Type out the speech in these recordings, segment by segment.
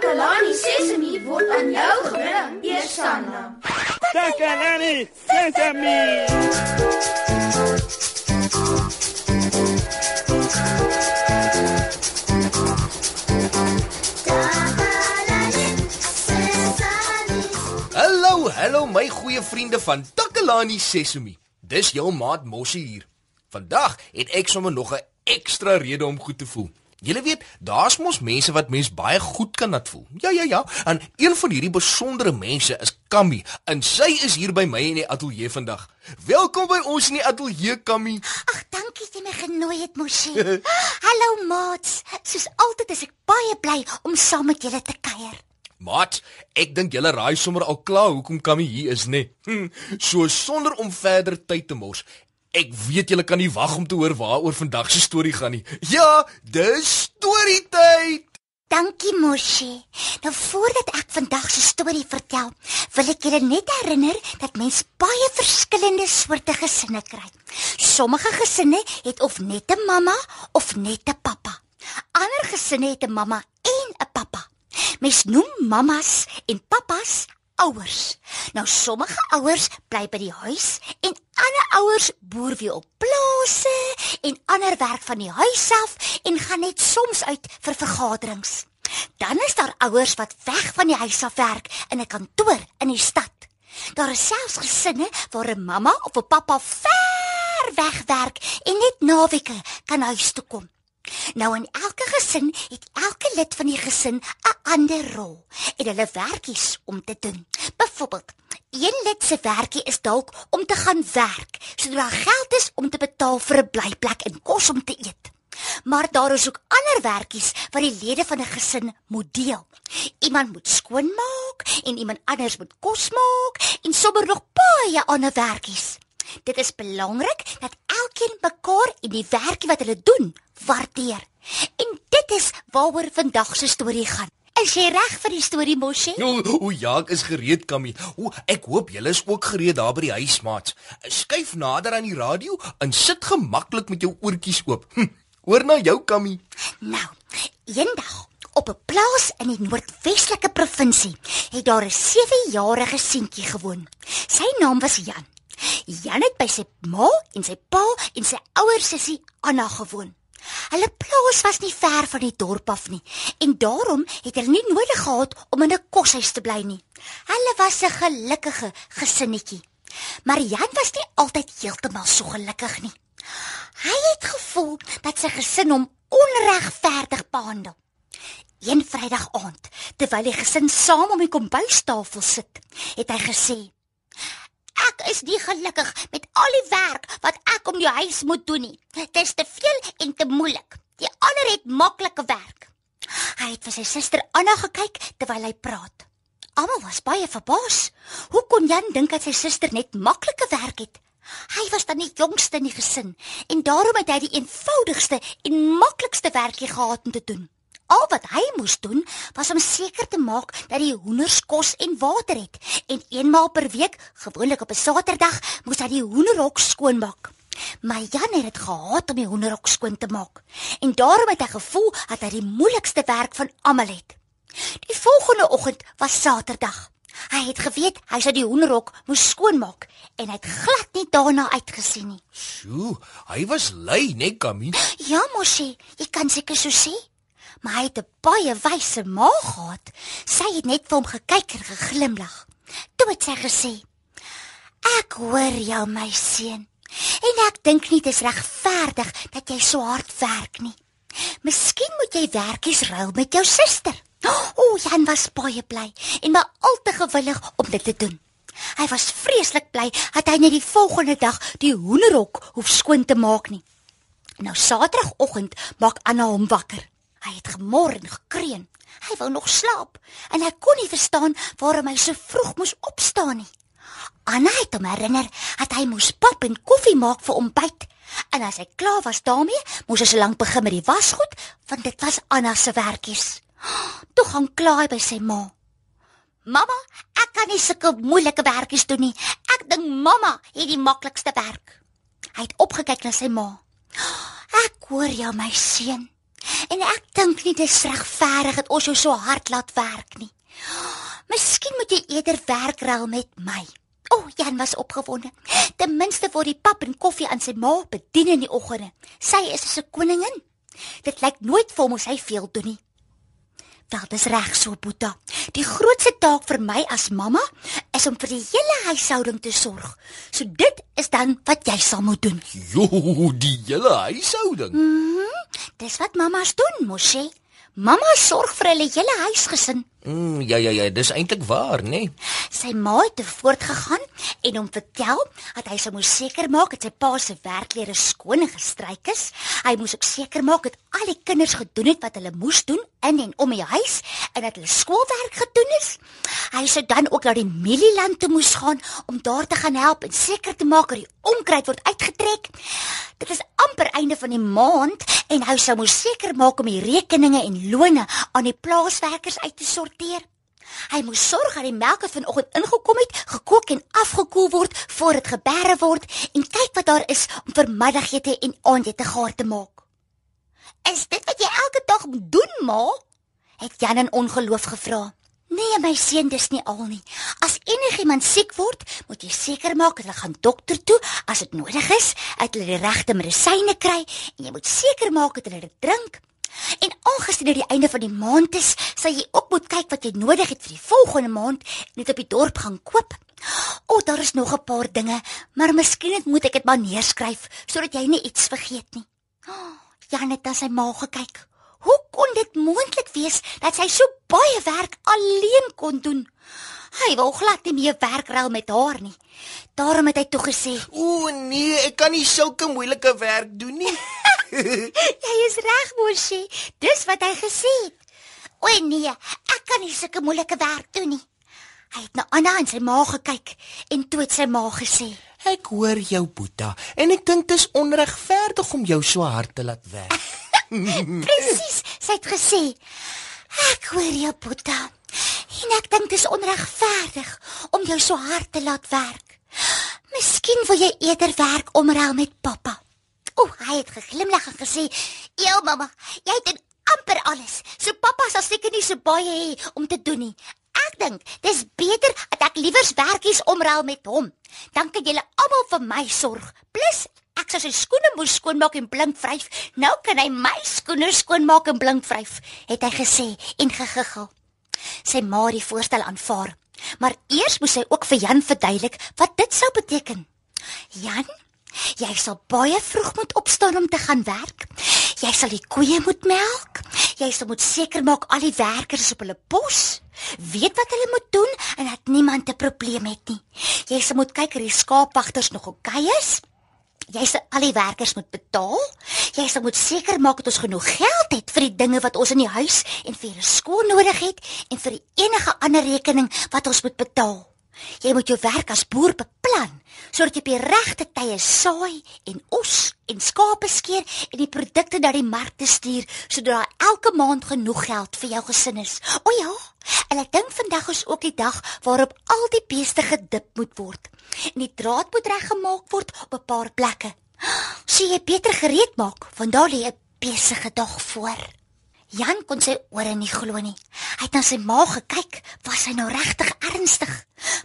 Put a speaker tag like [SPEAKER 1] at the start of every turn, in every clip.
[SPEAKER 1] Takalani Sesemi word aan jou gebring, Eersanna.
[SPEAKER 2] Takalani Sesemi.
[SPEAKER 3] Hallo, hallo my goeie vriende van Takalani Sesemi. Dis jou maat Mossie hier. Vandag het ek sommer nog 'n ekstra rede om goed te voel. Julle weet, daar's mos mense wat mens baie goed kan laat voel. Ja, ja, ja. En een van hierdie besondere mense is Kammy, en sy is hier by my in die ateljee vandag. Welkom by ons in die ateljee, Kammy.
[SPEAKER 4] Ag, dankie dat jy my genooi het, Moshi. Hallo maats. Soos altyd is ek baie bly om saam met julle te kuier.
[SPEAKER 3] Maat, ek dink julle raai sommer al klaar hoekom Kammy hier is, né? Nee. So sonder om verder tyd te mors, Ek weet julle kan nie wag om te hoor waaroor vandag se storie gaan nie. Ja, dis storietyd.
[SPEAKER 4] Dankie Moshi. Nou voordat ek vandag se storie vertel, wil ek julle net herinner dat mens baie verskillende soorte gesinne kry. Sommige gesinne het of net 'n mamma of net 'n pappa. Ander gesinne het 'n mamma en 'n pappa. Mens noem mammas en pappas ouers. Nou sommige ouers bly by die huis en ander ouers boer weer op plase en ander werk van die huis af en gaan net soms uit vir vergaderings. Dan is daar ouers wat weg van die huis af werk in 'n kantoor in die stad. Daar is selfs gesinne waar 'n mamma of 'n pappa ver weg werk en net naweke kan huis toe kom. Nou in elke gesin het elke lid van die gesin 'n ander rol en hulle werkies om te doen. Byvoorbeeld, een lid se werkie is dalk om te gaan werk sodat daar geld is om te betaal vir 'n blyplek en kos om te eet. Maar daar is ook ander werkies wat die lede van 'n gesin moet deel. Iemand moet skoonmaak en iemand anders moet kos maak en sommer nog baie ander werkies. Dit is belangrik dat elkeen mekaar en die werk wat hulle doen waardeer. En dit is waaroor vandag se storie gaan. Is jy reg vir die storie Moshi?
[SPEAKER 3] O, o ja, ek is gereed, Kammy. O, ek hoop julle is ook gereed daar by die huis, maat. Skuif nader aan die radio en sit gemaklik met jou oortjies oop. Hm, hoor na jou, Kammy.
[SPEAKER 4] Nou, eendag op 'n plaas in die noordwestelike provinsie het daar 'n 7-jarige seentjie gewoon. Sy naam was Jan. Jan het by sy ma en sy pa en sy ouer sussie Anna gewoon. Hulle plaas was nie ver van die dorp af nie en daarom het hulle nie nodig gehad om in 'n koshuis te bly nie. Hulle was 'n gelukkige gesinnetjie. Maar Jan was nie altyd heeltemal so gelukkig nie. Hy het gevoel dat sy gesin hom onregverdig behandel. Een Vrydag aand, terwyl die gesin saam om die kombuistafel sit, het hy gesê: is nie gelukkig met al die werk wat ek om die huis moet doen nie. Dit is te veel en te moeilik. Die ander het maklike werk. Hy het vir sy suster Anna gekyk terwyl hy praat. Almal was baie verbaas. Hoe kon Jan dink dat sy suster net maklike werk het? Hy was dan die jongste in die gesin en daarom het hy die eenvoudigste en maklikste werkie gehad om te doen. Al wat hy moes doen was om seker te maak dat die hoenders kos en water het en eenmaal per week, gewoonlik op 'n Saterdag, moes hy die hoenderhok skoonmaak. Maar Jan het dit gehaat om die hoenderhok skoon te maak en daarom het hy gevoel dat hy die moeilikste werk van almal het. Die volgende oggend was Saterdag. Hy het geweet hy sou die hoenderhok moes skoonmaak en hy het glad nie daarna uitgesien nie.
[SPEAKER 3] Sjoe, hy was lui, net Kammy.
[SPEAKER 4] Ja, mosie, jy kan seker so sê maar hy het 'n baie wyse ma gehad. Sy het net vir hom gekyk en geglimlag. Toe het sy gesê: "Ek hoor jou, my seun. En ek dink nie dit is regverdig dat jy so hard werk nie. Miskien moet jy werkies ruil met jou suster." O, Jan was baie bly en maar al te gewillig om dit te doen. Hy was vreeslik bly dat hy net die volgende dag die hoenderhok hoef skoon te maak nie. Nou Saterdagoggend maak Anna hom wakker. Hy het gemor en gekreun. Hy wou nog slaap en hy kon nie verstaan waarom hy so vroeg moes opstaan nie. Anna het hom herinner dat hy moes pap en koffie maak vir ontbyt. En as hy klaar was daarmee, moes hy so lank begin met die wasgoed, want dit was Anna se werkies. Toe gaan klaai by sy ma. Mamma, ek kan nie sulke moeilike werkies doen nie. Ek dink mamma het die maklikste werk. Hy het opgekyk na sy ma. Ek hoor jou my seun. En ek dink nie dis regverdig dat ons jou so hard laat werk nie. Miskien moet jy eerder werk ruil met my. O, oh, Jan was opgewonde. Ten minste word die pap en koffie aan sy ma bedien in die oggende. Sy is 'n koningin. Dit lyk nooit vir hom of hy veel doen nie. Wel, dis reg so, Boeta. Die grootste taak vir my as mamma is om vir die hele huishouding te sorg. So dit is dan wat jy sal moet doen.
[SPEAKER 3] Jo, die hele huishouding.
[SPEAKER 4] Mhm. Dis wat mamas doen, mosie. Mamma sorg vir hulle hele huisgesin.
[SPEAKER 3] Mm, ja ja ja, dis eintlik waar, nê? Nee.
[SPEAKER 4] Sy ma het voortgegaan en hom vertel dat hy sou moes seker maak dat sy pa se werklere skoon en gestryk is. Hy moes ook seker maak dat al die kinders gedoen het wat hulle moes doen in en om die huis en dat hulle skoolwerk gedoen is. Hy sou dan ook na die mielieland toe moes gaan om daar te gaan help en seker te maak dat die onkruid word uitgetrek. Dit is amper einde van die maand en hy sou moes seker maak om die rekeninge en lone aan die plaaswerkers uit te sorteer. Hy moes sorg dat die melk wat vanoggend ingekom het, gekook en afgekoel word voor dit geberre word en kyk wat daar is om vir middagete en aandete gaar te maak. "Is dit wat jy elke dag moet doen, ma?" het Jan in ongeloof gevra. "Nee, my seun, dis nie al nie. As enigiemand siek word, moet jy seker maak dat hulle gaan dokter toe as dit nodig is, dat hulle die regte medisyne kry en jy moet seker maak dat hulle dit drink." En aangesien dit die einde van die maand is, sal jy ook moet kyk wat jy nodig het vir die volgende maand en dit op die dorp gaan koop. O, oh, daar is nog 'n paar dinge, maar miskien moet ek dit maar neerskryf sodat jy nie iets vergeet nie. Oh, Janet het sy ma gekyk. Kon dit moontlik wees dat sy so baie werk alleen kon doen? Hy wou glad nie meer werk ruil met haar nie. Daarom het hy toe gesê:
[SPEAKER 3] "O nee, ek kan nie sulke moeilike werk doen nie."
[SPEAKER 4] jy is reg, Moshi. Dis wat hy gesê het. O nee, ek kan nie sulke moeilike werk doen nie. Hy het na Anna en sy ma gekyk en toe het sy ma gesê:
[SPEAKER 3] "Ek hoor jou, Boeta, en ek dink dit is onregverdig om jou so hard te laat werk."
[SPEAKER 4] Presies, sy het gesê: "Ek hoor jou, Boeta, en ek dink dit is onregverdig om jou so hard te laat werk. Miskien wil jy eerder werk omruil met pappa." O, hy het geglimlag en gesê: "Ja, mamma, jy het amper alles. So pappa sal seker nie so baie hê om te doen nie. Ek dink dis beter dat ek liewers werkies omruil met hom. Dan kan julle almal vir my sorg. Plus ek sal sy skoene moes skoonmaak en blink vryf. Nou kan hy my skoene skoonmaak en blink vryf," het hy gesê en gegiggel. Sy ma het die voorstel aanvaar, maar eers moes sy ook vir Jan verduidelik wat dit sou beteken. Jan Jy sal baie vroeg moet opstaan om te gaan werk. Jy sal die koeie moet melk. Jy sal moet seker maak al die werkers op hulle pos weet wat hulle moet doen en dat niemand 'n probleem het nie. Jy sal moet kyk of die skaapwagters nog oké is. Jy sal al die werkers moet betaal. Jy sal moet seker maak dat ons genoeg geld het vir die dinge wat ons in die huis en vir die skool nodig het en vir enige ander rekening wat ons moet betaal. Jy moet jou werk as boer beplan sodat jy op die regte tye saai en oes en skape skeer en die produkte na die mark te stuur sodat daar elke maand genoeg geld vir jou gesin is. O ja, ek dink vandag is ook die dag waarop al die beeste gedip moet word en die draad moet reggemaak word op 'n paar plekke. Sien jy beter gereed maak want daar lê 'n besige dag voor. Jan kon sy ore nie glo nie. Hy het na sy ma gekyk. Was hy nou regtig ernstig?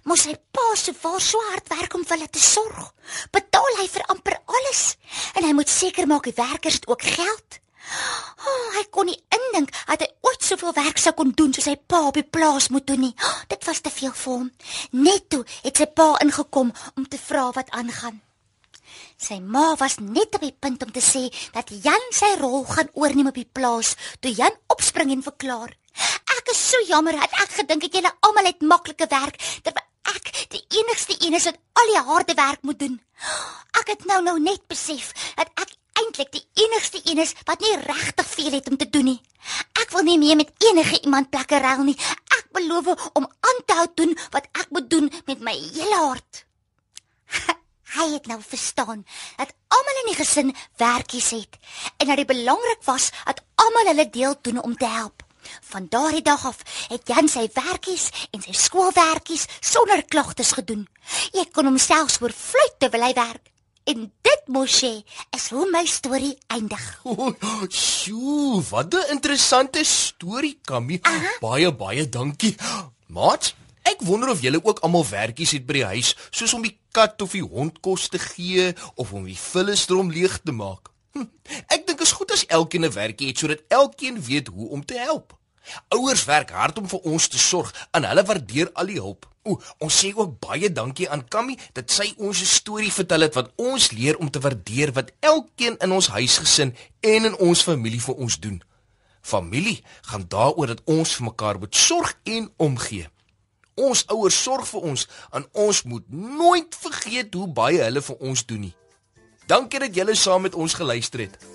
[SPEAKER 4] Moes sy pa so vir so hard werk om vir hulle te sorg? Betaal hy vir amper alles? En hy moet seker maak die werkers het ook geld. Oh, hy kon nie indink dat hy ooit soveel werk sou kon doen soos sy pa op die plaas moet doen nie. Oh, dit was te veel vir hom. Net toe het sy pa ingekom om te vra wat aangaan. Sy ma was net op die punt om te sê dat Jan sy rol gaan oorneem op die plaas, toe Jan opspring en verklaar: "Ek is so jammer dat ek gedink het julle almal het maklike werk, terwyl ek die enigste een is wat al die harde werk moet doen. Ek het nou nou net besef dat ek eintlik die enigste een is wat nie regtig veel het om te doen nie. Ek wil nie meer met enige iemand plekke ruil nie. Ek beloof om aan te hou doen wat ek moet doen met my hele hart." Hy het nou verstaan dat almal in die gesin werkies het en dat dit belangrik was dat almal hulle deel doen om te help. Van daardie dag af het Jan sy werkies en sy skoolwerkies sonder klagtes gedoen. Jy kon homself oor fluit terwyl hy werk. En dit Moshe is hoe my storie eindig.
[SPEAKER 3] Oh, sjoe, wat 'n interessante storie, Kammy. Baie baie dankie. Maat, ek wonder of julle ook almal werkies het by die huis, soos om die kat of die hond kos te gee of om die vullisdrom leeg te maak. Hm, ek dink is goed as elkeen 'n werkie het sodat elkeen weet hoe om te help. Ouers werk hard om vir ons te sorg en hulle waardeer al die hulp. O, ons sê ook baie dankie aan Kammy dat sy ons 'n storie vertel het wat ons leer om te waardeer wat elkeen in ons huisgesin en in ons familie vir ons doen. Familie gaan daaroor dat ons vir mekaar moet sorg en omgee. Ons ouers sorg vir ons en ons moet nooit vergeet hoe baie hulle vir ons doen nie. Dankie dat julle saam met ons geluister het.